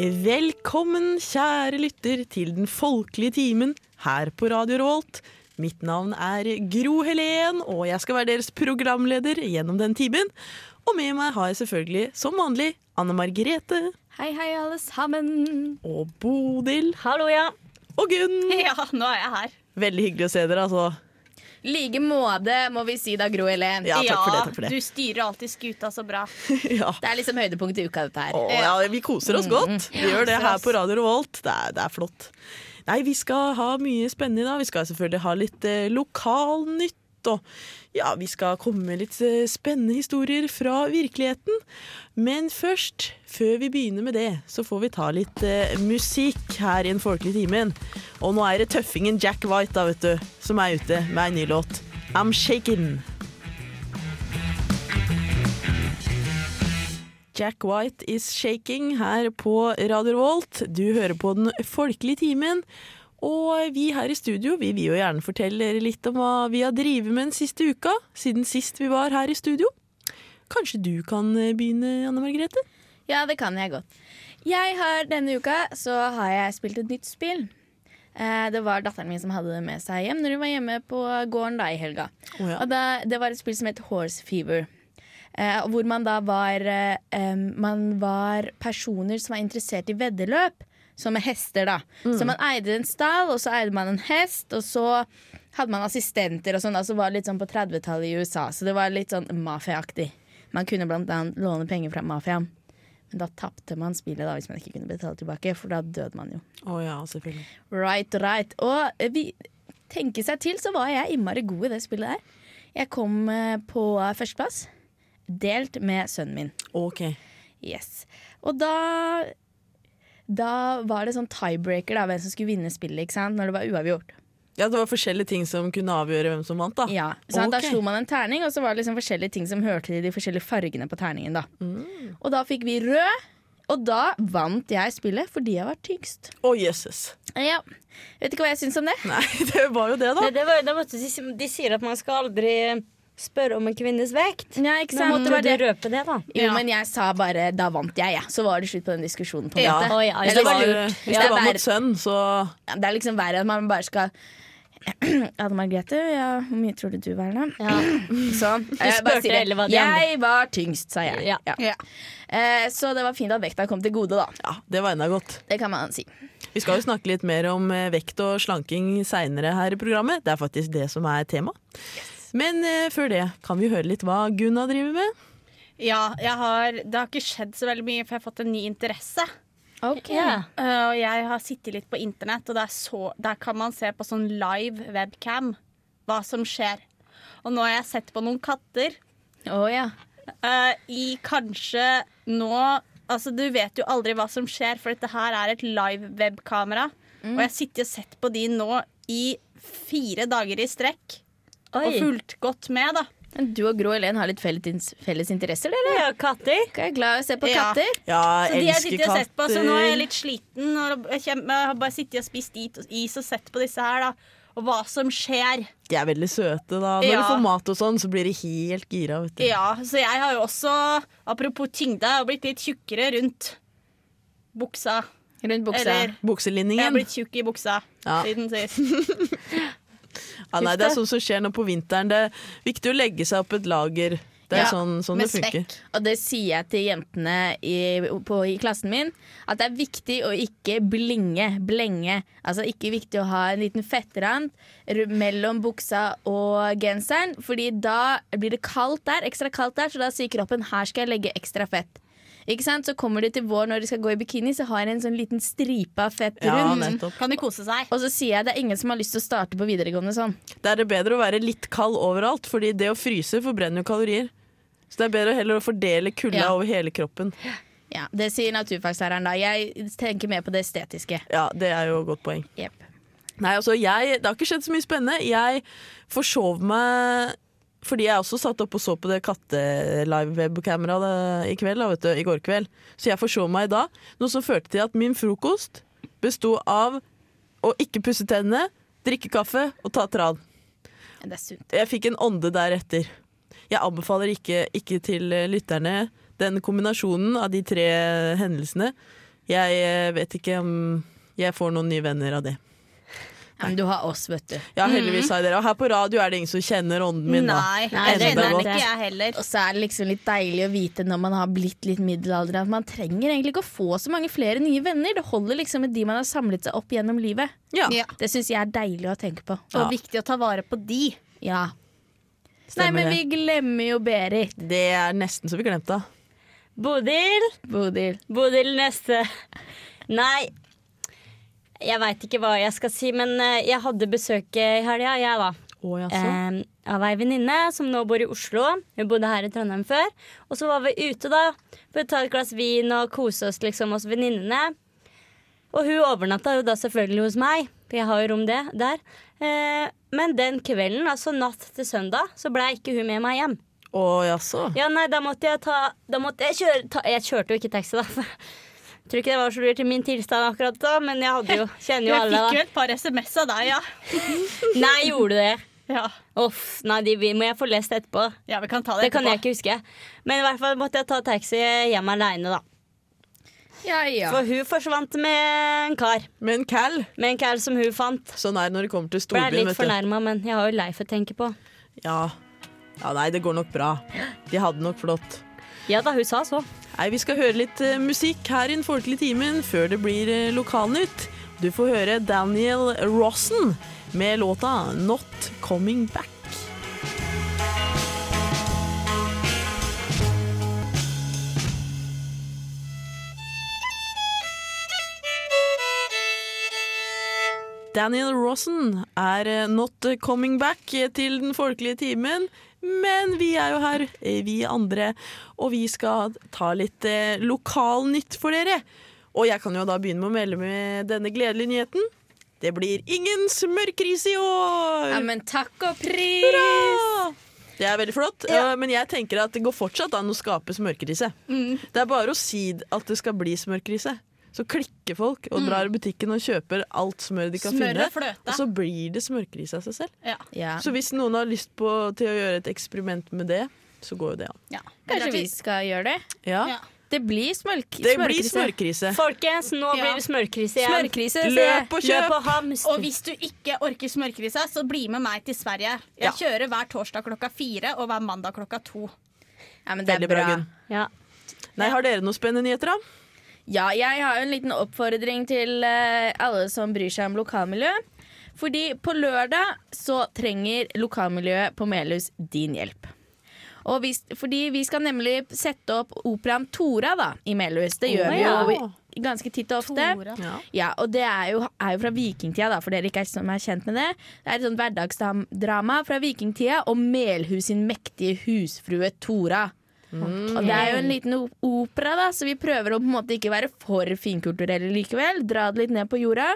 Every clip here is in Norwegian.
Velkommen, kjære lytter, til den folkelige timen her på Radio Rolt. Mitt navn er Gro Helen, og jeg skal være deres programleder gjennom den timen. Og med meg har jeg selvfølgelig, som vanlig, Anne Margrethe Hei, hei, alle sammen. og Bodil Hallo, ja. og Gunn. Ja, nå er jeg her. Veldig hyggelig å se dere, altså. Like måte, må vi si da, Gro Helen. Ja, takk for det. takk for det. Du styrer alltid skuta så bra. Ja. Det er liksom høydepunktet i uka, dette her. Å, ja, vi koser oss godt. Vi gjør det her på Radio Revolt. Det er, det er flott. Nei, vi skal ha mye spennende i dag. Vi skal selvfølgelig ha litt eh, lokalnytt. Og ja, vi skal komme med litt eh, spennende historier fra virkeligheten. Men først, før vi begynner med det, så får vi ta litt eh, musikk her i Den folkelige timen. Og nå er det tøffingen Jack White da, vet du, som er ute med en ny låt. I'm Shaken. Jack White is shaking her på Radio Volt. Du hører på Den folkelige timen. Og vi her i studio vi vil jo gjerne fortelle dere litt om hva vi har drevet med den siste uka, siden sist vi var her i studio. Kanskje du kan eh, begynne, Anne Margrethe? Ja, det kan jeg godt. Jeg har Denne uka så har jeg spilt et nytt spill. Eh, Det var datteren min som hadde det med seg hjem når hun var hjemme på gården da i helga. Oh, ja. Og da, det var et spill som het Horse Fever. Eh, hvor man da var eh, Man var personer som var interessert i veddeløp. Som med hester, da. Så man eide en stall, og så eide man en hest, og så hadde man assistenter og sånn. Altså var litt sånn på 30-tallet i USA, så det var litt sånn mafiaaktig. Man kunne blant annet låne penger fra mafiaen. Men da tapte man spillet da hvis man ikke kunne betale tilbake, for da døde man jo. Å ja, selvfølgelig. Right, right. Og eh, vi tenker seg til, så var jeg innmari god i det spillet der. Jeg kom eh, på førsteplass, delt med sønnen min. Ok. Yes. Og da Da var det sånn tiebreaker, da, hvem som skulle vinne spillet, ikke sant? når det var uavgjort. Ja, det var forskjellige ting som kunne avgjøre hvem som vant, da. Ja, så Da slo man en terning, og så var det liksom forskjellige ting som hørte til de forskjellige fargene på terningen. da. Mm. Og da fikk vi rød, og da vant jeg spillet fordi jeg var tyngst. Å, jøsses. Ja, Vet ikke hva jeg syns om det. Nei, det var jo det, da. Det, det var, da måtte de, de sier at man skal aldri spørre om en kvinnes vekt. Ja, ikke sant? Nå måtte Det du røpe det, da. Jo, Ja. men jeg sa bare 'da vant jeg', ja. Så var det slutt på den diskusjonen. på en Ja. måte. Oh, ja, Hvis ja, det det var lurt. hvis Ja, det var mot sønn, så Ja, Det er liksom verre at man bare skal Anne Margrethe, ja, hvor mye tror du du var da? Ja. Sånn. Du Jeg bare sier det. Jeg var tyngst, sa jeg. Ja. Ja. Eh, så det var fint at vekta kom til gode, da. ja, det var enda godt. Det kan man si. Vi skal jo snakke litt mer om eh, vekt og slanking seinere her i programmet. Det er faktisk det som er tema. Men eh, før det kan vi høre litt hva Gunna driver med. Ja, jeg har, det har ikke skjedd så veldig mye, for jeg har fått en ny interesse. Ja. Uh, og jeg har sittet litt på internett, og det er så, der kan man se på sånn live webcam hva som skjer. Og nå har jeg sett på noen katter Oh, yeah. uh, i kanskje nå Altså, du vet jo aldri hva som skjer, for dette her er et live webkamera. Og jeg har sittet og sett på de nå i fire dager i strekk. Og Oi. fulgt godt med, da. Du og Gro Helen har litt felles, felles interesser, dere? Ja, katter. Jeg er glad i å se på katter. Ja, Så de har jeg elsker katter. sett på, så nå er jeg litt sliten. Og jeg, har bare sittet og spist is- is og sett på disse her, da. Og hva som skjer. De er veldig søte, da. Når Ja. du får mat og sånn, så blir de helt gira, vet du. Ja, så jeg har jo også, apropos tyngde, jeg har blitt litt tjukkere rundt buksa. Rundt buksa. Eller jeg har blitt tjukk i buksa Ja. siden sist. Ja, nei, det er sånn som skjer nå på vinteren. Det er viktig å legge seg opp et lager. Det er Ja, sånn, sånn det funker. svekk. Og det sier jeg til jentene i, på, i klassen min. At det er viktig å ikke blinge. Blenge. Altså ikke viktig å ha en liten fettrand mellom buksa og genseren. Fordi da blir det kaldt der, ekstra kaldt der, så da sier kroppen her skal jeg legge ekstra fett. Ikke sant? Så kommer de til vår når de skal gå i bikini, så har de en sånn liten stripe av fett Ja, rundt. nettopp. Kan de kose seg? Og så sier jeg det er ingen som har lyst til å starte på videregående sånn. Det er det bedre å være litt kald overalt, fordi det å fryse forbrenner jo kalorier. Så det er bedre heller å fordele kulda Ja. over hele kroppen. Ja, Det sier naturfagslæreren da. Jeg tenker mer på det estetiske. Ja, det er jo et godt poeng. Yep. Nei, altså, jeg, Det har ikke skjedd så mye spennende. Jeg forsov meg fordi jeg også satt opp og så på det katte-live-webkameraet i kveld, vet du, i går kveld. Så jeg forså meg da. Noe som førte til at min frokost besto av å ikke pusse tennene, drikke kaffe og ta tran. Det er sunt. Jeg fikk en ånde deretter. Jeg anbefaler ikke, ikke til lytterne den kombinasjonen av de tre hendelsene. Jeg eh, vet ikke om jeg får noen nye venner av det. Men du har oss, vet du. Ja, heldigvis har jeg dere. Og her på radio er det ingen som kjenner ånden min. da. Nei, Nei, det kjenner er godt. ikke jeg heller. Og så er det liksom litt deilig å vite når man har blitt litt middelaldrende at man trenger egentlig ikke å få så mange flere nye venner. Det holder liksom med de man har samlet seg opp gjennom livet. Ja, Ja. Det syns jeg er deilig å tenke på. Og Ja. viktig å ta vare på de. Ja. Nei, men vi glemmer jo Berit. Det er nesten så vi glemte henne. Bodil. Bodil. Bodil neste. Nei, jeg veit ikke hva jeg skal si, men eh, jeg hadde besøk i helga, jeg, da. Jaså. Eh, av ei venninne som nå bor i Oslo. Hun bodde her i Trondheim før. Og så var vi ute da for å ta et glass vin og kose oss liksom hos venninnene. Og hun overnatta jo da selvfølgelig hos meg, for jeg har jo rom det der. Eh, men den kvelden, altså natt til søndag, så blei ikke hun med meg hjem. Å, jaså. Ja, nei, da måtte jeg ta Da måtte jeg kjøre ta, Jeg kjørte jo ikke taxi, da. Jeg tror ikke det var så lurt i min tilstand akkurat da, men jeg hadde jo, kjenner jo Jeg alle, fikk jo et par SMS av deg, ja. Nei, gjorde du det? ja. Uff, nei, de må jeg få lest etterpå. Ja, vi kan ta det, Det kan jeg ikke huske. Men i hvert fall måtte jeg ta taxi hjem aleine, da. Ja, ja. For hun forsvant med en kar. Men Cal, Med en cal som hun fant. sånn er når det kommer til Ble litt fornærma, men jeg har jo Leif å tenke på. Ja. ja, nei, det går nok bra. De hadde nok flott. Ja da, hun sa så. Nei, Vi skal høre litt eh, musikk her i Den folkelige timen før det blir eh, Lokalnytt. Du får høre Daniel Rossen med låta 'Not Coming Back'. Daniel Rossen er eh, not coming back til den folkelige timen, men vi er jo her, eh, vi andre, og vi skal ta litt eh, lokalnytt for dere. Og jeg kan jo da begynne med å melde med denne gledelige nyheten. Det blir ingen smørkrise i år! ja, men takk og pris! Hurra! Det er veldig flott, eh, men jeg tenker at det går fortsatt an å skape smørkrise. Det er bare å si at det skal bli smørkrise. Så klikker folk og drar i butikken og kjøper alt smør de kan Smør finne. og fløte. Og så blir det smørkrise av seg selv. Ja. Ja. Så hvis noen har lyst på, til å gjøre et eksperiment med det, så går jo det an. Ja. Kanskje vi skal gjøre det? Ja, Ja. Det blir smørk Det blir smørkrise. smørkrise. Folkens, nå Ja. blir det smørkrise igjen. Smørkrise. Løp og kjøp! Løp og. Og hvis du ikke orker smørkrisa, så bli med meg til Sverige. Jeg Ja. kjører hver torsdag klokka fire og hver mandag klokka to. Ja, men det er Veldig bra, bra. Ja. Nei, har dere noen spennende nyheter, da? Ja, jeg har jo en liten oppfordring til eh, alle som bryr seg om lokalmiljø. Fordi på lørdag så trenger lokalmiljøet på Melhus din hjelp. Hvis, fordi vi skal nemlig sette opp operaen Tora da, i Melhus. Det gjør Å, vi jo ganske titt og ofte. Ja. Ja, og det er jo, er jo fra vikingtida, da, for dere ikke er, som er kjent med det. Det er et sånt hverdagsdrama fra vikingtida om Melhus sin mektige husfrue Tora. Og det er jo en liten opera, da, så vi prøver å på en måte ikke være for finkulturelle likevel. Dra det litt ned på jorda.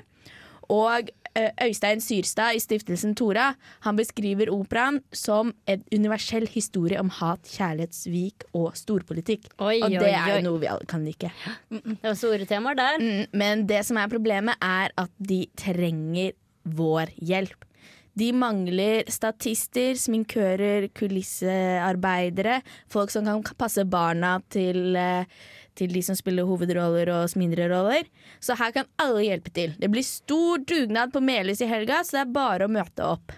Og eh, Øystein Syrstad i stiftelsen Tora Han beskriver operaen som en universell historie om hat, kjærlighetssvik og storpolitikk. Oi, og det oi, er jo noe vi alle kan like. Det var store temaer der. Mm, men det som er problemet, er at de trenger vår hjelp. De mangler statister, sminkører, kulissearbeidere, folk som kan passe barna til, eh, til de som spiller hovedroller og mindre roller. Så her kan alle hjelpe til. Det blir stor dugnad på Melhus i helga, så det er bare å møte opp.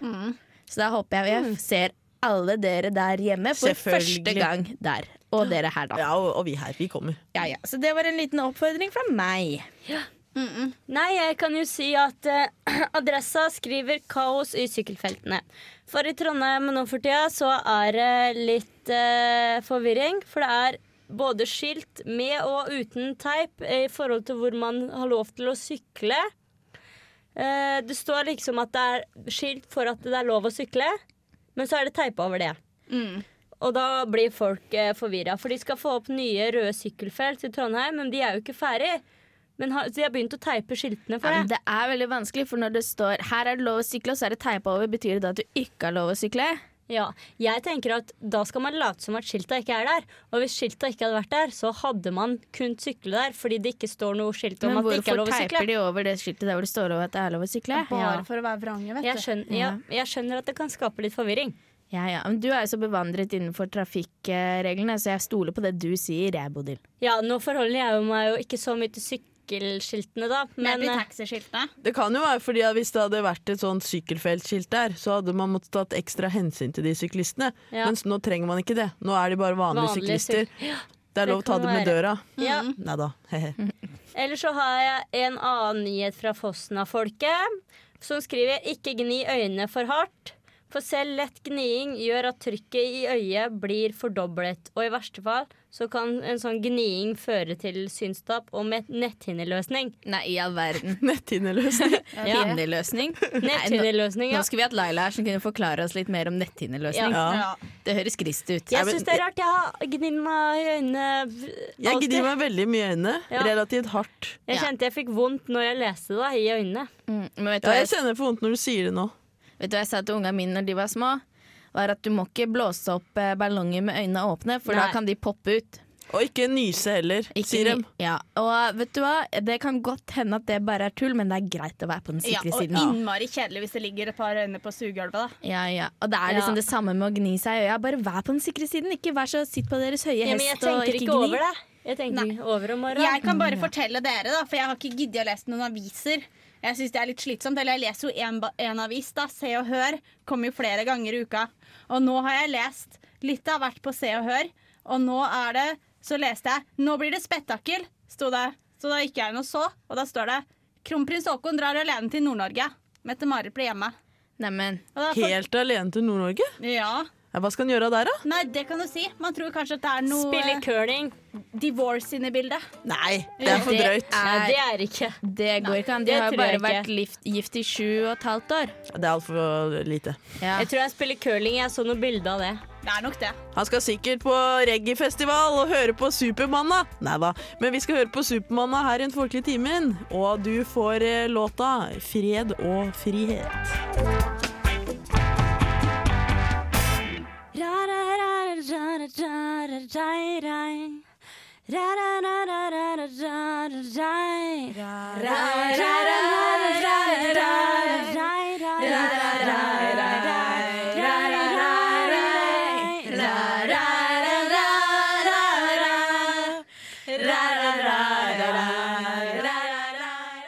Så da håper jeg vi ser alle dere der hjemme for første gang der. Og dere her, da. Ja, og, og vi her, vi kommer. Ja, ja. Så det var en liten oppfordring fra meg. Nei, jeg kan jo si at eh, Adressa skriver 'kaos i sykkelfeltene'. For i Trondheim nå for tida så er det litt eh, forvirring. For det er både skilt med og uten teip i forhold til hvor man har lov til å sykle. Eh, det står liksom at det er skilt for at det er lov å sykle, men så er det teipa over det. Og da blir folk eh, forvirra, for de skal få opp nye røde sykkelfelt i Trondheim, men de er jo ikke ferdig. Men har, så de har begynt å teipe skiltene for Ja, men det. det er veldig vanskelig, for når det står 'her er det lov å sykle', og så er det teipa over, betyr det da at du ikke har lov å sykle? Ja, jeg tenker at Da skal man late som at skilta ikke er der. Og hvis skilta ikke hadde vært der, så hadde man kunnet sykle der fordi det ikke står noe skilt om Men at det ikke er lov å sykle. Men hvorfor teiper de over det skiltet der hvor det står over at det er lov å sykle? Bare Ja. for å være vrange, vet Jeg du. skjønner, ja, jeg skjønner at det kan skape litt forvirring. Ja, ja. Men du er jo så bevandret innenfor trafikkreglene, så jeg stoler på det du sier, jeg, Bodil. Ja, Nå forholder jeg meg jo ikke så mye til syk sykkelskiltene, da. Men eh, taxiskiltene. Det kan jo være fordi at hvis det hadde vært et sånn sykkelfeltskilt der, så hadde man måttet tatt ekstra hensyn til de syklistene. Ja. Mens nå trenger man ikke det. Nå er de bare vanlige, Vanlige syklister. syk- Ja, Det er lov å ta dem det med døra. ja. Nei da. he-he. Eller så har jeg en annen nyhet fra Fosna-folket, som skriver 'ikke gni øynene for hardt'. For selv lett gniing gjør at trykket i øyet blir fordoblet, og i verste fall så kan en sånn gniing føre til synstap og med netthinneløsning. Nei, i all verden. Netthinneløsning. Ja. Hinneløsning? Netthinneløsning, Nå ja. skulle vi hatt Laila her som kunne forklare oss litt mer om netthinneløsning. Ja. Ja. Det høres grist ut. Jeg syns det er rart. Jeg har gnidd meg i øynene Jeg gnir meg veldig mye i øynene. Ja. Relativt hardt. Jeg kjente jeg fikk vondt når jeg leste det, i øynene. Mm, men vet du, Ja, jeg jeg, kjenner for vondt når du sier det nå. Vet du hva jeg sa til ungene mine når de var små? Var at du må ikke blåse opp eh, ballonger med øynene åpne, for da kan de poppe ut. Og ikke nyse heller, Ikke sier de. Ja, og vet du hva? Det kan godt hende at det bare er tull, men det er greit å være på den Ja, siden. og innmari kjedelig hvis det ligger et par øyne på sugegulvet. da. Ja, ja. Og det er liksom Ja. det samme med å gni seg i øya. Bare vær på den sikre siden. Ikke vær så sitt på deres høye Ja, men hest jeg og ikke ikke gni. over det. Jeg tenker Nei. over om morgenen. Jeg kan bare fortelle dere, da, for jeg har ikke giddet å lese noen aviser. Jeg synes det er litt slitsomt, eller jeg leser jo en, en avis, da. Se og Hør kommer jo flere ganger i uka. Og nå har jeg lest litt av hvert på Se og Hør, og nå er det Så leste jeg 'Nå blir det spetakkel', sto det. Så da gikk jeg inn og så, og da står det 'Kronprins Haakon drar alene til Nord-Norge'. Mette-Marit blir hjemme. Neimen, Helt alene til Nord-Norge? Ja. Ja, hva skal han gjøre der, da? Nei, det kan du si. Man tror kanskje at det er noe Spille curling. divorce inne i bildet. Nei, det er for Det drøyt. Nei, er- det er ikke. det går ikke an. De det har jo tror bare jeg ikke. vært gift, gift i sju og et halvt år. Det er altfor lite. Ja. Jeg tror jeg spiller curling. Jeg så noe bilde av det. Det er nok det. Han skal sikkert på reggaefestival og høre på Supermanna. Nei da, men vi skal høre på Supermanna her i Den folkelige timen. Og du får eh, låta 'Fred og frihet'.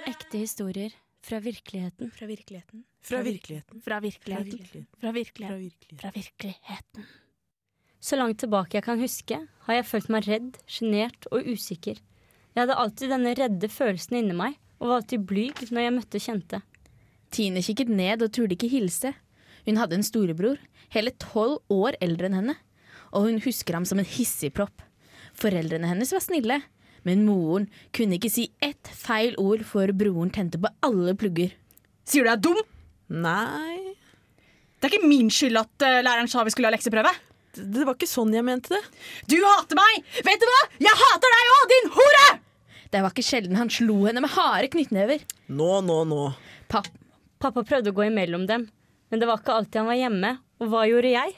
Ekte historier fra virkeligheten. Fra virkeligheten. Fra virkeligheten. Fra Fra virkeligheten. Fra virkeligheten. Fra virkeligheten. Så langt tilbake jeg kan huske, har jeg følt meg redd, sjenert og usikker. Jeg hadde alltid denne redde følelsen inni meg, og var alltid blyg når jeg møtte kjente. Tine kikket ned og turde ikke hilse. Hun hadde en storebror, hele tolv år eldre enn henne. Og hun husker ham som en hissigpropp. Foreldrene hennes var snille, men moren kunne ikke si ett feil ord før broren tente på alle plugger. Sier du jeg er dum? Nei Det er ikke min skyld at uh, læreren sa vi skulle ha lekseprøve. det det var ikke sånn jeg mente det. Du hater meg! Vet du hva? Jeg hater deg òg, din hore! Det var ikke sjelden han slo henne med harde knyttnever. Nå, nå, nå. Papp, Pappa prøvde å gå imellom dem, men det var ikke alltid han var hjemme. Og hva gjorde jeg?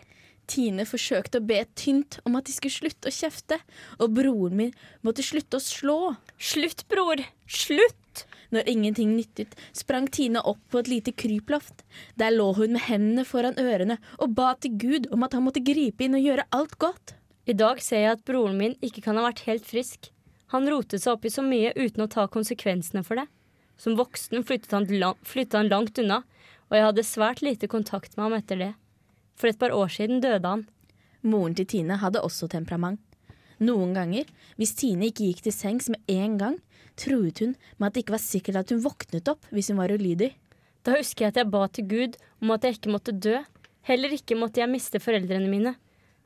Tine forsøkte å be tynt om at de skulle slutte å kjefte, og broren min måtte slutte å slå. Slutt, bror! Slutt! Når ingenting nyttet, sprang Tine opp på et lite kryploft. Der lå hun med hendene foran ørene og ba til Gud om at han måtte gripe inn og gjøre alt godt. I dag ser jeg at broren min ikke kan ha vært helt frisk. Han rotet seg opp i så mye uten å ta konsekvensene for det. Som voksen flyttet han, flyttet han langt unna, og jeg hadde svært lite kontakt med ham etter det. For et par år siden døde han. Moren til Tine hadde også temperament. Noen ganger, hvis Tine ikke gikk til sengs med en gang, truet hun med at det ikke var sikkert at hun våknet opp hvis hun var ulydig. Da husker jeg at jeg ba til Gud om at jeg ikke måtte dø. Heller ikke måtte jeg miste foreldrene mine.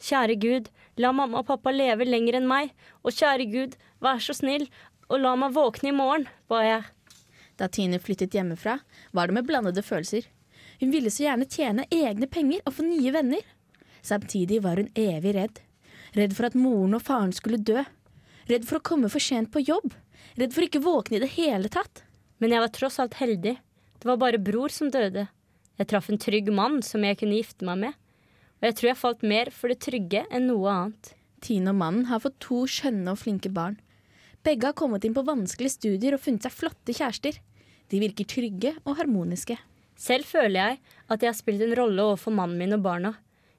Kjære Gud, la mamma og pappa leve lenger enn meg. Og kjære Gud, vær så snill og la meg våkne i morgen, ba jeg. Da Tine flyttet hjemmefra, var det med blandede følelser. Hun ville så gjerne tjene egne penger og få nye venner. Samtidig var hun evig redd. Redd for at moren og faren skulle dø. Redd for å komme for sent på jobb. Redd for ikke våkne i det hele tatt. Men jeg var tross alt heldig. Det var bare bror som døde. Jeg traff en trygg mann som jeg kunne gifte meg med. Og jeg tror jeg falt mer for det trygge enn noe annet. Tine og mannen har fått to skjønne og flinke barn. Begge har kommet inn på vanskelige studier og funnet seg flotte kjærester. De virker trygge og harmoniske. Selv føler jeg at jeg har spilt en rolle overfor mannen min og barna.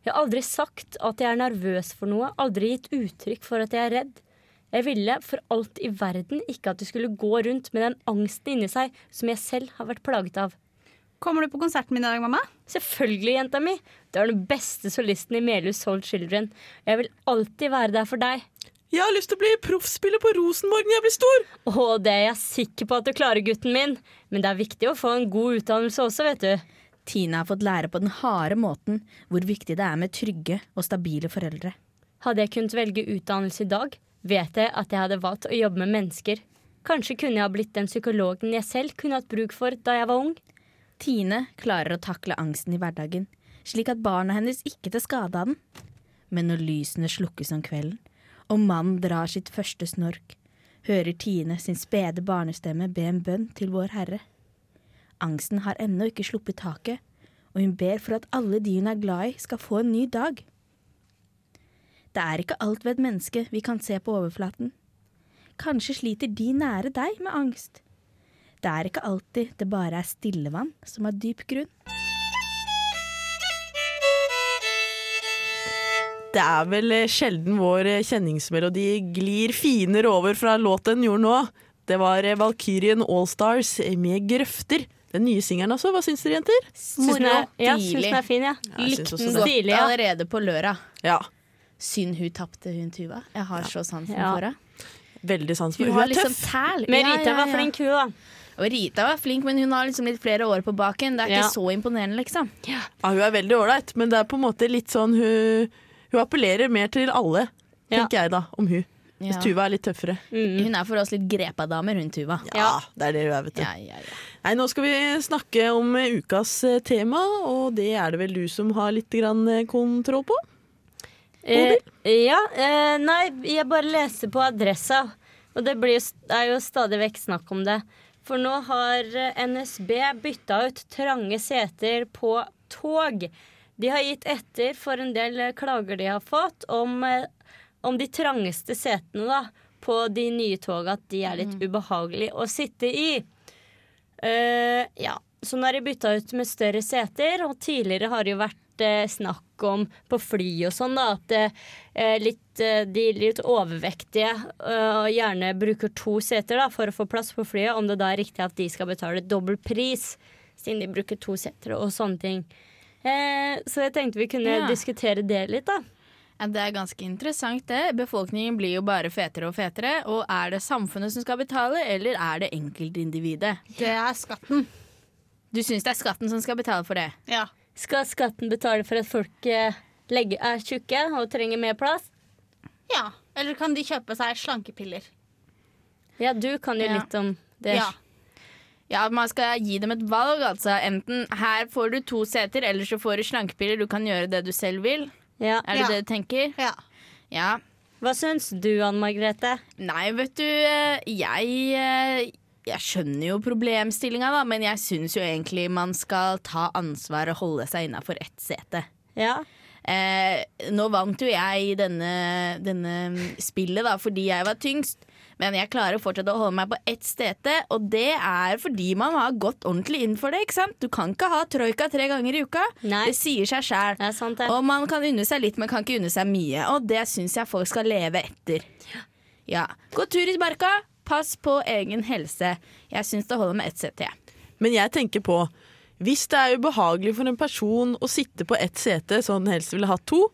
Jeg har aldri sagt at jeg er nervøs for noe, aldri gitt uttrykk for at jeg er redd. Jeg ville for alt i verden ikke at du skulle gå rundt med den angsten inni seg som jeg selv har vært plaget av. Kommer du på konserten min i dag, mamma? Selvfølgelig, jenta mi. Du er den beste solisten i Melhus Soul Children. Jeg vil alltid være der for deg. Jeg har lyst til å bli proffspiller på Rosenborg når jeg blir stor! Å, det er jeg sikker på at du klarer, gutten min. Men det er viktig å få en god utdannelse også, vet du. Tina har fått lære på den harde måten hvor viktig det er med trygge og stabile foreldre. Hadde jeg kunnet velge utdannelse i dag, vet jeg at jeg hadde valgt å jobbe med mennesker. Kanskje kunne jeg ha blitt den psykologen jeg selv kunne hatt bruk for da jeg var ung. Tine klarer å takle angsten i hverdagen, slik at barna hennes ikke tar skade av den. Men når lysene slukkes om kvelden, og mannen drar sitt første snork, hører Tine sin spede barnestemme be en bønn til Vår Herre. Angsten har ennå ikke sluppet taket, og hun ber for at alle de hun er glad i, skal få en ny dag. Det er ikke alt ved et menneske vi kan se på overflaten. Kanskje sliter de nære deg med angst. Det er ikke alltid det bare er stillevann som har dyp grunn. Det er vel eh, sjelden vår eh, kjenningsmelodi glir finere over fra låten den gjorde nå. Det var eh, Valkyrien Allstars med 'Grøfter'. Den nye singelen altså. Hva syns dere, jenter? Syns den er, ja, syns den er fin, ja. ja Likte den godt Stilig, ja. allerede på lørdag. Ja, Synd hun tapte, hun Tuva. Jeg har så sansen Ja. for henne. veldig sans for Hun Hun er liksom tøff. tæl. Men Ja, Rita ja, var flink, hun, da. Og Rita var flink, men hun har liksom litt flere år på baken. Det er Ja. ikke så imponerende, liksom. Ja, hun er veldig ålreit, men det er på en måte litt sånn hun, hun appellerer mer til alle, Ja. tenker jeg da, om hun. Ja. Hvis Tuva er litt tøffere. Mm. Hun er for oss litt grepa-damer, hun Tuva. Ja, det er det hun er, vet du. Ja, ja, ja. Nei, nå skal vi snakke om eh, ukas eh, tema, og det er det vel du som har litt grann eh, kontroll på? Eh, ja, eh, nei, jeg bare leser på adressa, og det blir, er jo stadig vekk snakk om det. For nå har NSB bytta ut trange seter på tog. De har gitt etter for en del eh, klager de har fått om, eh, om de trangeste setene da, på de nye toga, at de er litt ubehagelige å sitte i. Uh, ja, så nå er de bytta ut med større seter, og tidligere har det jo vært uh, snakk om på fly og sånn, da, at uh, litt, de litt overvektige gjerne bruker to seter da, for å få plass på flyet, om det da er riktig at de skal betale dobbel pris, siden de bruker to seter og sånne ting. Eh, så jeg tenkte vi kunne Ja. diskutere det litt, da. Ja, Det er ganske interessant, det. Befolkningen blir jo bare fetere og fetere. Og er det samfunnet som skal betale, eller er det enkeltindividet? Det er skatten. Du syns det er skatten som skal betale for det? Ja. Skal skatten betale for at folk legger, er tjukke og trenger mer plass? ja. Eller kan de kjøpe seg slankepiller? Ja, du kan jo Ja. litt om det. Ja. Ja, man skal gi dem et valg, altså. Enten her får du to seter, eller så får du slankepiller. Du kan gjøre det du selv vil. Ja. Er det Ja. det du tenker? ja. Ja. Hva syns du, Anne Margrethe? Nei, vet du, eh, jeg eh, jeg skjønner jo problemstillinga, da, men jeg syns jo egentlig man skal ta ansvar og holde seg innafor ett sete. Ja. Eh, nå vant jo jeg i denne, denne spillet da, fordi jeg var tyngst. Men jeg klarer fortsatt å holde meg på ett stete, og det er fordi man har gått ordentlig inn for det. ikke sant? Du kan ikke ha troika tre ganger i uka. Nei. Det sier seg sjæl. Og man kan unne seg litt, men kan ikke unne seg mye. Og det syns jeg folk skal leve etter. Ja. Gå tur i barka, pass på egen helse. Jeg syns det holder med ett sete. Men jeg tenker på, hvis det er ubehagelig for en person å sitte på ett sete, så han helst ville hatt to,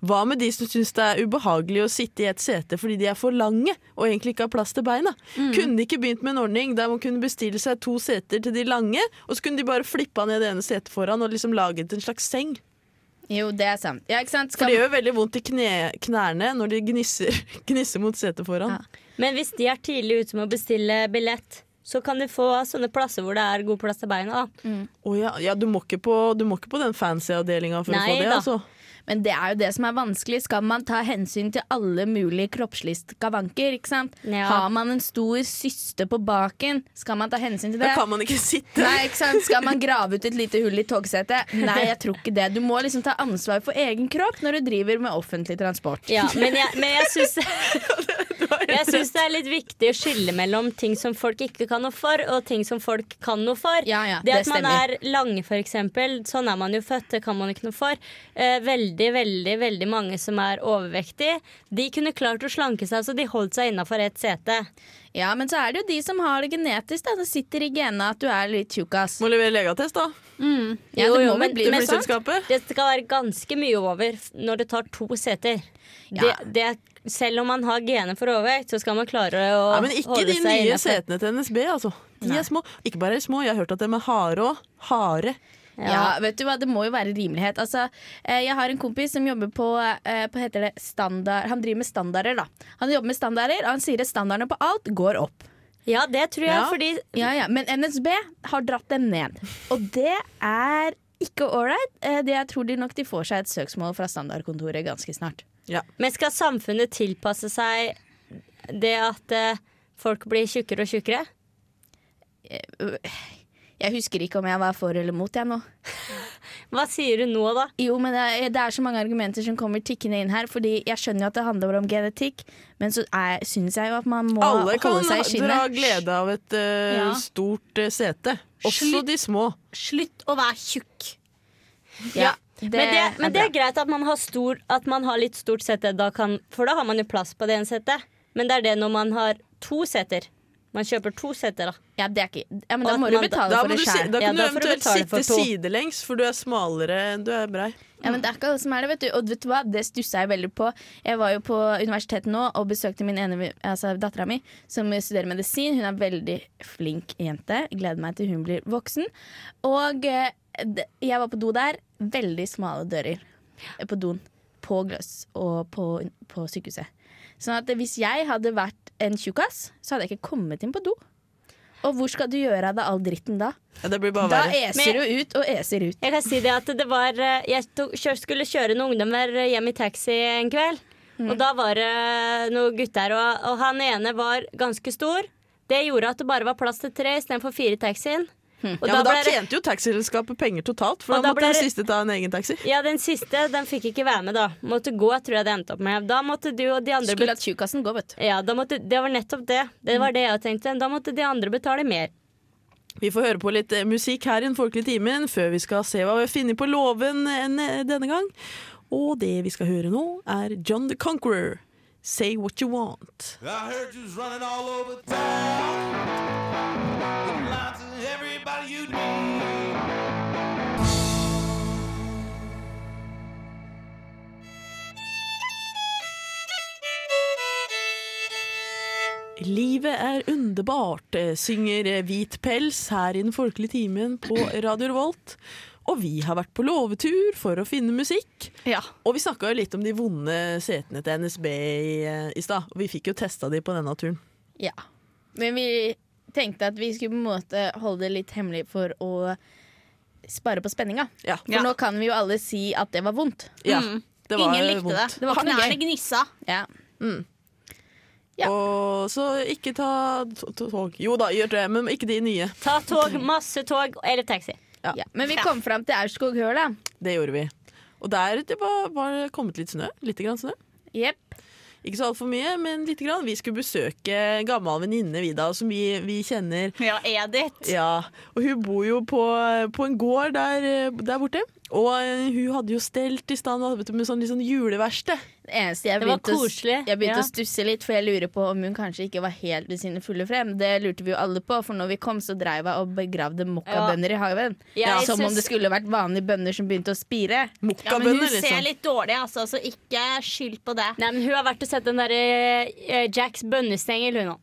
hva med de som syns det er ubehagelig å sitte i et sete fordi de er for lange og egentlig ikke har plass til beina? Kunne de ikke begynt med en ordning der man kunne bestille seg to seter til de lange, og så kunne de bare flippa ned det ene setet foran og liksom laget en slags seng? Jo, det er sant. Ja, ikke sant? For det gjør veldig vondt i kne, knærne når de gnisser, gnisser mot setet foran. Ja. Men hvis de er tidlig ute med å bestille billett, så kan de få sånne plasser hvor det er god plass til beina. da. Oh, ja, ja du, må ikke på, du må ikke på den fancy avdelinga for å få det, da. altså. Men det er jo det som er vanskelig. Skal man ta hensyn til alle mulige kroppslige skavanker? ikke sant? Ja. Har man en stor syste på baken, skal man ta hensyn til det? Da kan man ikke sitte. Nei, ikke sant? Skal man grave ut et lite hull i togsetet? Nei, jeg tror ikke det. Du må liksom ta ansvar for egen kropp når du driver med offentlig transport. Ja, men jeg, men jeg har Jeg syns det er litt viktig å skille mellom ting som folk ikke kan noe for, og ting som folk kan noe for. Ja, ja, det det at man er lange, for eksempel, sånn er man jo født, det kan man ikke noe for. Eh, veldig, veldig veldig mange som er overvektige, de kunne klart å slanke seg så de holdt seg innafor ett sete. Ja, men så er det jo de som har det genetisk. da Det sitter i genene at du er litt tjukkas. Må levere legeattest, da. Ja, Jo, det jo, må men- vel bli men. Flyselskapet. Det skal være ganske mye over når det tar to seter. Ja. Det, det, selv om man har gener for overvekt, så skal man klare å Ja, men ikke holde de seg nye setene til NSB, altså. De Nei. er små. Ikke bare er de små, jeg har hørt at de er harde òg. Harde. Ja. vet du hva, Det må jo være rimelighet. Altså, eh, jeg har en kompis som jobber på, eh, på heter det standard Han driver med standarder. da Han jobber med standarder, og han sier at standardene på alt går opp. Ja, det tror jeg, Ja. fordi Ja, ja, Men NSB har dratt dem ned. Og det er ikke ålreit. Eh, jeg tror de nok de får seg et søksmål fra standardkontoret ganske snart. Ja. Men skal samfunnet tilpasse seg det at eh, folk blir tjukkere og tjukkere? Jeg husker ikke om jeg var for eller mot, jeg nå. Hva sier du nå, da? Jo, men det er, det er så mange argumenter som kommer tikkende inn her. Fordi jeg skjønner jo at det handler om genetikk, men så syns jeg jo at man må Alle holde seg i skinnet. Alle dra skinnet. glede av et uh, Ja. stort uh, sete. Også Slutt. de små. Slutt å være tjukk. Ja, men det, men det er greit at man har, stor, at man har litt stort sete, da kan, for da har man jo plass på det ene setet. Men det er det når man har to seter. Man kjøper to setter, da. Ja, det er ikke ja, Men da må du betale Da, for det du sjøl. da kan du eventuelt sitte sidelengs, for du er smalere enn du er brei. Ja, men det er ikke alle som er det, vet du. Og vet du hva, det stussa jeg veldig på. Jeg var jo på universitetet nå og besøkte min ene altså dattera mi, som studerer medisin. Hun er veldig flink jente. Gleder meg til hun blir voksen. Og eh, jeg var på do der. Veldig smale dører på doen. På Gløss og på, på sykehuset. Sånn at hvis jeg hadde vært en tjukkas, så hadde jeg ikke kommet inn på do. Og hvor skal du gjøre av deg all dritten da? Ja, det blir bare Da verre. eser du ut og eser ut. Jeg kan si det at det var eh, Jeg tok, skulle kjøre noen ungdommer hjem i taxi en kveld. Og da var det noen gutter, og, og han ene var ganske stor. Det gjorde at det bare var plass til tre istedenfor fire i taxien. Og Ja, men da ble tjente jo taxiselskapet penger totalt, for Og da da måtte ble den siste ta en egen taxi. Ja, den siste den fikk ikke være med, da. Måtte gå, tror jeg det endte opp med. Da måtte du og de andre Skulle latt tjukkasen gå, vet du. Ja, da måtte, det var nettopp det. Det var det jeg tenkte. Da måtte de andre betale mer. Vi får høre på litt eh, musikk her i Den folkelige timen før vi skal se hva vi har funnet på låven eh, denne gang. Og det vi skal høre nå, er John the Conqueror. Say what you want. I heard you was running all over town. Everybody you need. Livet er underbart, eh, synger eh, Hvit pels her i Den folkelige timen på Radio Revolt. Og vi har vært på låvetur for å finne musikk. Ja. Og vi snakka jo litt om de vonde setene til NSB i, eh, i stad. Og vi fikk jo testa de på denne turen. Ja. Men vi tenkte at vi skulle på en måte holde det litt hemmelig for å spare på spenninga. Ja. For Ja. nå kan vi jo alle si at det var vondt. ja Mm. det var Ingen likte vondt. det. Det var ikke noe Knærne gnissa. Ja. Ja. Og så ikke ta to- to- tog. Jo da, gjør det, men ikke de nye. Ta tog, masse tog eller taxi. Ja. Ja. Men vi kom fram til Aurskoghøla. Det gjorde vi. Og der det var, var kommet litt snø. Litt grann snø. Jepp. Ikke så altfor mye, men lite grann. Vi skulle besøke gammel venninne vi da, som vi, vi kjenner. Ja, Edith. Ja, og hun bor jo på, på en gård der, der borte. Og eh, hun hadde jo stelt i stand vet du, med sånn, sånn juleverksted. Eneste jeg Det var å, koselig. jeg begynte Ja. å stusse litt, for jeg lurer på om hun kanskje ikke var helt ved sine fulle frem. Det lurte vi jo alle på, for når vi kom, så dreiv hun og begravde mokkabønner i hagen. Ja, Som om det skulle vært vanlige bønner som begynte å spire. Ja, men hun hun ser liksom. litt dårlig, altså, så ikke skyld på det. Nei, men Hun har vært og sett den derre uh, Jacks bønnestengel, hun òg.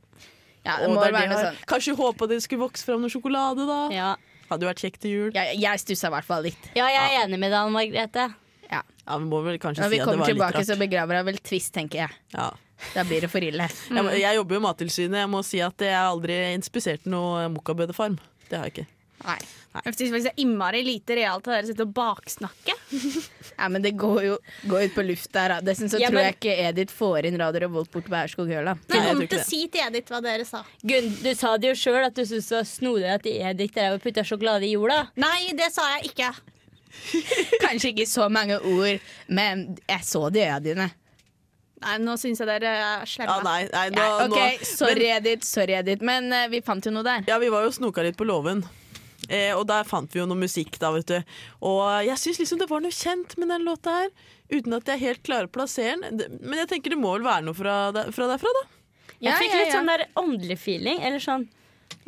Ja, det må det være noe sånn. Kanskje hun håpa det skulle vokse fram noe sjokolade, da. Ja. Hadde jo vært kjekt til jul. Jeg, jeg stussa i hvert fall litt. ja, jeg er enig med deg, Anne Margrethe. Ja. Ja, Vi må vel kanskje Når vi si at det var litt rart. kommer tilbake, så begraver jeg vel Twist, tenker jeg. Ja. Da blir det for ille. Jeg, jeg jobber jo i Mattilsynet. Jeg må si at jeg aldri inspisert noe mokkabødefarm. Det har jeg ikke. Nei. Jeg synes faktisk det er innmari lite realt av dere sitte og baksnakke. Ja, men det går jo går ut på lufta. da. Dessuten så Ja, tror men- jeg ikke Edith får inn Radio Revolt bort på Aurskog Høla. Men jeg jeg kommer til å si til Edith hva dere sa. Gunn, du sa det jo sjøl at du syntes det var snodig at Edith drev og putta sjokolade i jorda. Nei, det sa jeg ikke. Kanskje ikke så mange ord, men jeg så det i øya dine. Nei, nå syns jeg dere er slemme. Ja, nei, nei, nå, Ja, OK, nå, sorry, men, Edith. Sorry, Edith. Men uh, vi fant jo noe der. ja, vi var jo snoka litt på låven. Eh, og der fant vi jo noe musikk, da, vet du. Og jeg syns liksom det var noe kjent med den låta her. Uten at jeg helt klarer å plassere den. Men jeg tenker det må vel være noe fra, der, fra derfra, da. Jeg fikk ja, litt ja. sånn der åndelig feeling. Eller sånn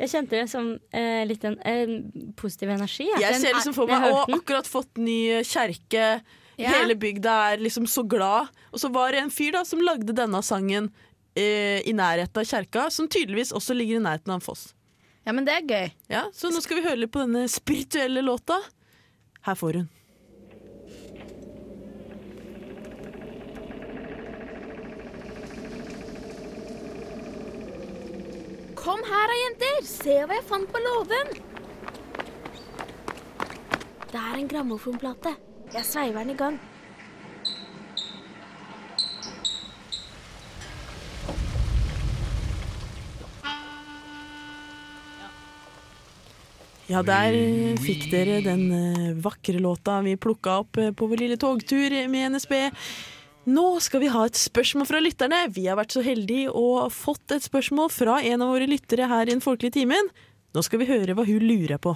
Jeg kjente det som eh, litt en, en positiv energi. Jeg, Jeg ser er- liksom for meg Å, akkurat fått ny kjerke. Ja. Hele bygda er liksom så glad. Og så var det en fyr da som lagde denne sangen eh, i nærheten av kjerka, som tydeligvis også ligger i nærheten av en foss. Ja, men det er gøy. Ja, Så nå skal vi høre litt på denne spirituelle låta. Her får hun. Kom her da, jenter. Se hva jeg fant på låven. Det er en grammofonplate. Jeg sveiver den i gang. Ja, der fikk dere den eh, vakre låta vi plukka opp eh, på vår lille togtur med NSB. Nå skal vi ha et spørsmål fra lytterne. Vi har vært så heldige og fått et spørsmål fra en av våre lyttere her i Den folkelige timen. Nå skal vi høre hva hun lurer på.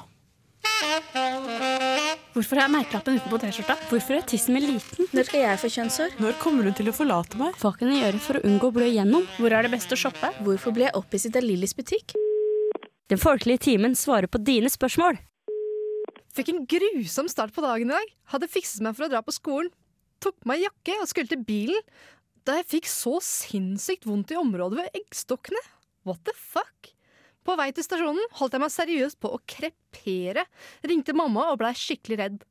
Hvorfor har jeg merkelappen utenpå T-skjorta? Hvorfor er tissen min liten? Når skal jeg få kjønnshår? Når kommer hun til å forlate meg? Hva kan jeg gjøre for å unngå å blø igjennom? Hvor er det best å shoppe? Hvorfor ble jeg opphisset av Lillys butikk? Den folkelige timen svarer på dine spørsmål. Fikk en grusom start på dagen i dag. Hadde fikset meg for å dra på skolen. Tok på meg jakke og skulle til bilen. Da jeg fikk så sinnssykt vondt i området ved eggstokkene. What the fuck? På vei til stasjonen holdt jeg meg seriøst på å krepere. Ringte mamma og blei skikkelig redd.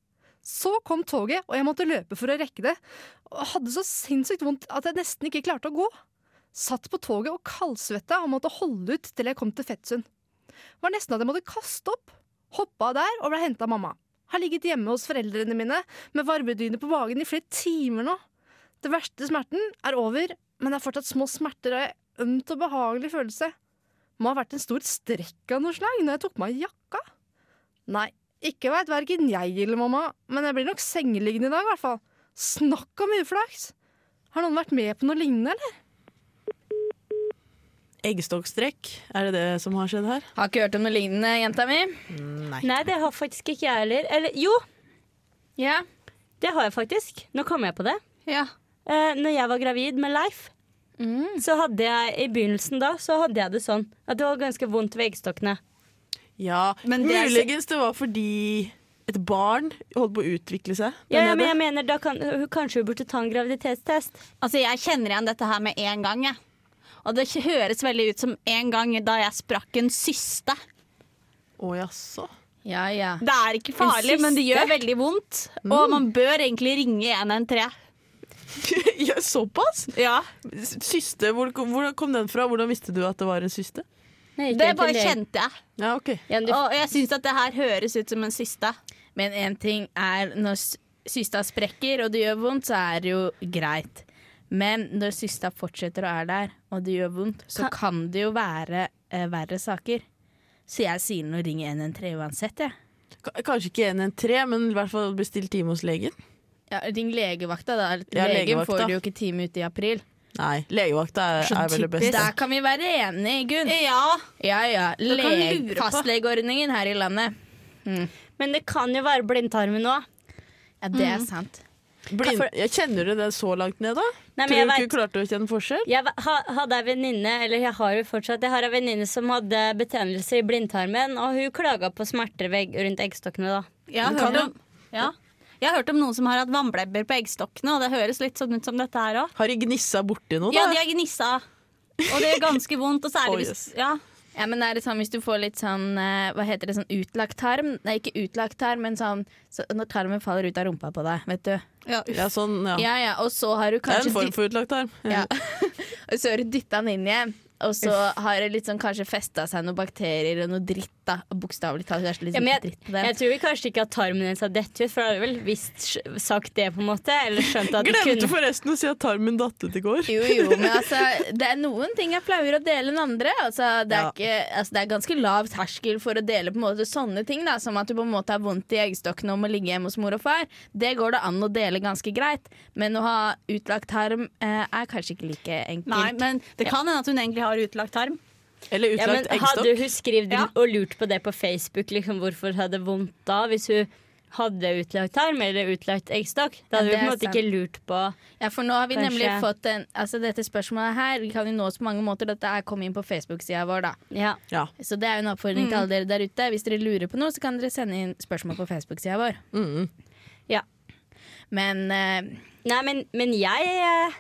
Så kom toget, og jeg måtte løpe for å rekke det. Og hadde så sinnssykt vondt at jeg nesten ikke klarte å gå. Satt på toget og kaldsvetta og måtte holde ut til jeg kom til Fettsund. Var nesten at jeg måtte kaste opp. Hoppa der og ble henta av mamma. Har ligget hjemme hos foreldrene mine med varmedyne på magen i flere timer nå. Det verste smerten er over, men det er fortsatt små smerter og en ømt og behagelig følelse. Må ha vært en stor strekk av noe slag når jeg tok meg jakka. Nei, ikke veit verken jeg eller mamma, men jeg blir nok sengeliggende i dag, i hvert fall. Snakk om uflaks! Har noen vært med på noe lignende, eller? Eggstokkstrekk, er det det som har skjedd her? Har ikke hørt om noe lignende, jenta mi. Nei. Nei, det har faktisk ikke jeg heller. Eller jo, Ja. det har jeg faktisk. Nå kom jeg på det. Ja. Eh, når jeg var gravid med Leif, så hadde jeg i begynnelsen da Så hadde jeg det sånn at det var ganske vondt ved eggstokkene. Ja, Men det er muligens det var fordi et barn holdt på å utvikle seg. Ja, ja, men jeg mener da kan, Kanskje hun burde ta en graviditetstest. Altså, jeg kjenner igjen dette her med en gang, jeg. Og det høres veldig ut som en gang da jeg sprakk en syste. Å jaså. Ja, ja. Det er ikke farlig, men det gjør veldig vondt. Og man bør egentlig ringe 113. ja, såpass? Ja. Syste, hvor, hvor kom den fra? Hvordan visste du at det var en syste? Nei, Det bare kjente jeg. Ja, ok. Ja, Og jeg syns at det her høres ut som en syste. Men én ting er når systa sprekker og det gjør vondt, så er det jo greit. Men når systa fortsetter og er der, og det gjør vondt, så kan det jo være eh, verre saker. Så jeg sier nå ring 113 uansett, jeg. K- Kanskje ikke 113, men i hvert fall bestill time hos legen. Ja, ring legevakta, da. Ja, Legen legevakta. får jo ikke time ute i april. Nei, legevakta er, er vel det beste. Der kan vi være enige, Gunn. Ja. Ja ja. kan på. fastlegeordningen her i landet. Men det kan jo være blindtarmen òg. Ja, det er sant. Blind, jeg kjenner du det så langt ned, da? Nei, men Tror jeg du vet- du klarte å kjenne forskjell? Jeg hadde ei venninne, eller jeg har jo fortsatt Jeg har ei venninne som hadde betennelse i blindtarmen, og hun klaga på smerter rundt eggstokkene da. Jeg har, hørt om, ja. jeg har hørt om noen som har hatt vannblebber på eggstokkene, og det høres litt sånn ut som dette her òg. Har de gnissa borti noe, da? Ja, de har gnissa. Og det gjør ganske vondt, og særlig hvis jøss. ja. Ja, men er det sånn hvis du får litt sånn eh, Hva heter det, sånn utlagt tarm? Nei, ikke utlagt tarm, men sånn så, når tarmen faller ut av rumpa på deg, vet du. Ja. Ja, sånn, ja. Ja ja, og så har du Det er en form for utlagt tarm. ja. Og så har du dytta den inn igjen, og så har det litt sånn kanskje festa seg noen bakterier og noe dritt. da Bokstavelig talt. Det er litt Ja, jeg, jeg tror vi kanskje ikke at tarmen hennes har dett ut, for da har du vel visst sagt det, på en måte? Eller skjønt at Glemte kunne forresten å si at tarmen datt ut i går. Jo, jo, men altså, det er noen ting jeg pleier å dele enn andre. Altså, det, er Ja. ikke, altså, det er ganske lav terskel for å dele på en måte sånne ting, da, som at du på en måte har vondt i eggstokkene og må ligge hjemme hos mor og far. Det går det an å dele ganske greit, men å ha utlagt tarm eh, er kanskje ikke like enkelt. Nei, men det kan hende at hun egentlig har utlagt tarm. Eller ja, men eggstokk. Hadde hun skrevet Ja. og lurt på det på Facebook, liksom, hvorfor hun hadde vondt da? Hvis hun hadde utlagt tarm eller utlagt eggstokk? Da hadde Ja, hun på en måte sant. ikke lurt på Ja, for nå har vi Kanskje. nemlig fått en Altså, dette spørsmålet her vi kan jo nås på mange måter. Dette er kommet inn på Facebook-sida vår, da. Ja. Ja. Så det er jo en oppfordring til alle dere der ute. Hvis dere lurer på noe, så kan dere sende inn spørsmål på Facebook-sida vår. Mm. Men uh... Nei, men, men jeg,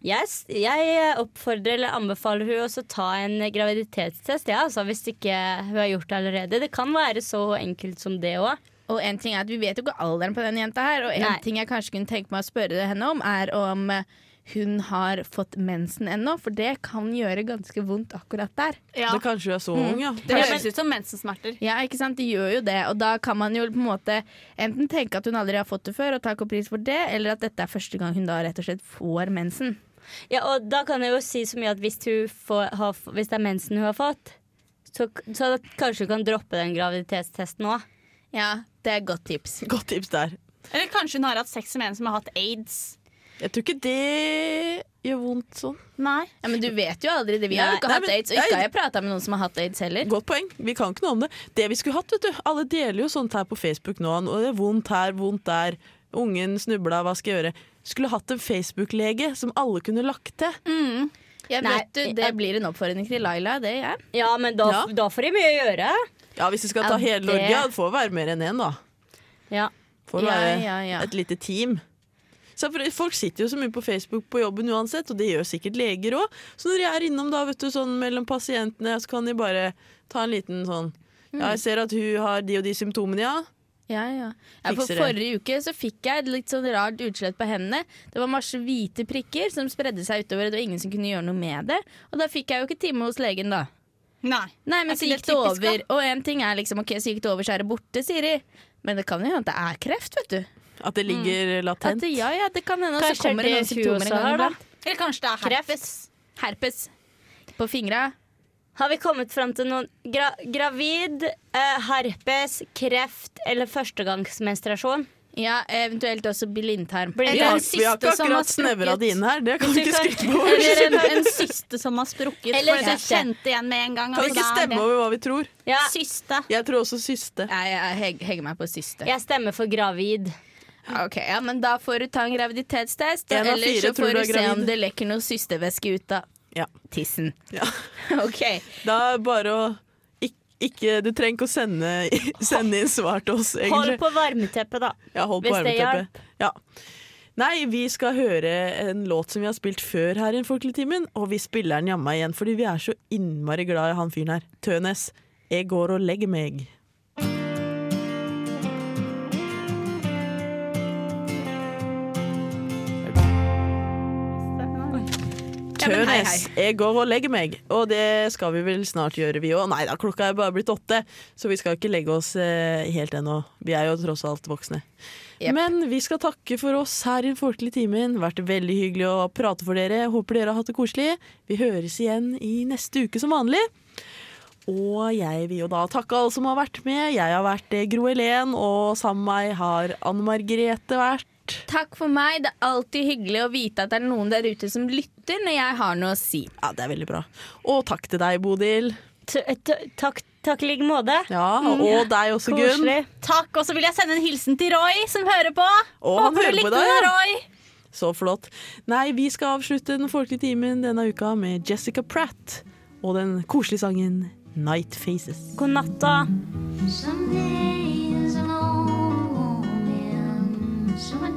eh, jeg oppfordrer eller anbefaler hun også å ta en graviditetstest, ja, altså, hvis ikke hun har gjort det allerede. Det kan være så enkelt som det òg. Og en ting er at Vi vet jo ikke alderen på den jenta her. Og en Nei. ting jeg kanskje kunne tenke meg å spørre henne om, er om eh, hun har fått mensen ennå. For det kan gjøre ganske vondt akkurat der. Ja. Det kanskje er så ung, ja. Det høres ut som mensensmerter. Ja, ikke sant? Det gjør jo det. Og da kan man jo på en måte enten tenke at hun aldri har fått det før, og ta pris for det, eller at dette er første gang hun da rett og slett får mensen. Ja, og da kan jeg jo si så mye at hvis, hun får, har, hvis det er mensen hun har fått, så, så kanskje hun kan droppe den graviditetstesten òg. Ja, det er et godt tips. Godt tips der. Eller kanskje hun har hatt sex med en som har hatt aids. Jeg tror ikke det gjør vondt sånn. Nei. Ja, Men du vet jo aldri det. Vi har jo ikke Nei, hatt men- aids, og ikke nei. har jeg prata med noen som har hatt aids heller. Godt poeng. Vi kan ikke noe om det. Det vi skulle hatt, vet du. Alle deler jo sånt her på Facebook nå. Og det er vondt her, vondt der. Ungen snubla, hva skal jeg gjøre? Skulle hatt en Facebook-lege som alle kunne lagt til. Jeg Nei, vet du, Det blir en oppfordring til Laila, det gjør jeg. Ja, men da, Ja. da får de mye å gjøre. Ja, hvis du skal Ja, ta hele det- Norge, det får være mer enn én, da. Ja. Får Ja, være ja, ja. et lite team. Så for Folk sitter jo så mye på Facebook på jobben uansett, og det gjør sikkert leger òg. Så når de er innom da, vet du, sånn mellom pasientene, så kan de bare ta en liten sånn Ja, jeg ser at hun har de og de symptomene, ja. Ja, ja. ja for Forrige uke så fikk jeg et litt sånn rart utslett på hendene. Det var masse hvite prikker som spredde seg utover. Det var ingen som kunne gjøre noe med det. Og da fikk jeg jo ikke time hos legen, da. Nei. Nei, men så gikk det typisk, over. Og en ting er liksom OK, så gikk det over, så er det borte, sier de. Men det kan jo hende at det er kreft, vet du. At det ligger mm. latent. det, ja, ja, det kan hende. Og så kommer det noen symptomer en gang iblant. Eller kanskje det er herpes. Herpes på fingra. Har vi kommet fram til noen gra Gravid, eh, herpes, kreft eller førstegangsmenstruasjon? Ja, eventuelt også blindtarm. Blindtarm. Vi Eller har, en vi har ikke akkurat snevra det inn her. Det kan vi ikke skryte på. Eller en, en syste som har sprukket. Eller for kjente igjen med en gang. Kan vi ikke stemme over hva vi tror. Ja, Syste. Jeg tror også syste. Jeg heg- henger meg på siste. jeg stemmer for gravid. Ok, ja, men Da får du ta en graviditetstest, fire så får du du se om det lekker noe systevæske ut av Ja. tissen. Ja. Ok, Da er det bare å ikke, Du trenger ikke å sende, sende inn svar til oss, Hold på varmeteppet, da. Ja, hold på hvis det varmeteppet. Ja. Nei, vi skal høre en låt som vi har spilt før her i en Folkeligtimen, og vi spiller den jamma igjen fordi vi er så innmari glad i han fyren her. Tønes. Jeg går og legger meg. Tønes, jeg går og legger meg. Og det skal vi vel snart gjøre, vi òg. Nei da, klokka er bare blitt åtte, så vi skal ikke legge oss eh, helt ennå. Vi er jo tross alt voksne. Yep. Men vi skal takke for oss her i Den folkelige timen. Vært veldig hyggelig å prate for dere. Håper dere har hatt det koselig. Vi høres igjen i neste uke som vanlig. Og jeg vil jo da takke alle som har vært med. Jeg har vært eh, Gro Helen, og sammen med meg har Anne Margrethe vært. Takk for meg. Det er alltid hyggelig å vite at det er noen der ute som lytter lytter når jeg har noe å si. Ja, Det er veldig bra. Og takk til deg, Bodil. Takk i like måte. Ja, mm. og deg også, Gunn. Takk. Og så vil jeg sende en hilsen til Roy, som hører på. Å, han hører på deg. Ja. Roy. Så flott. Nei, vi skal avslutte Den folkelige timen denne uka med Jessica Pratt og den koselige sangen Night Faces. God natta. Some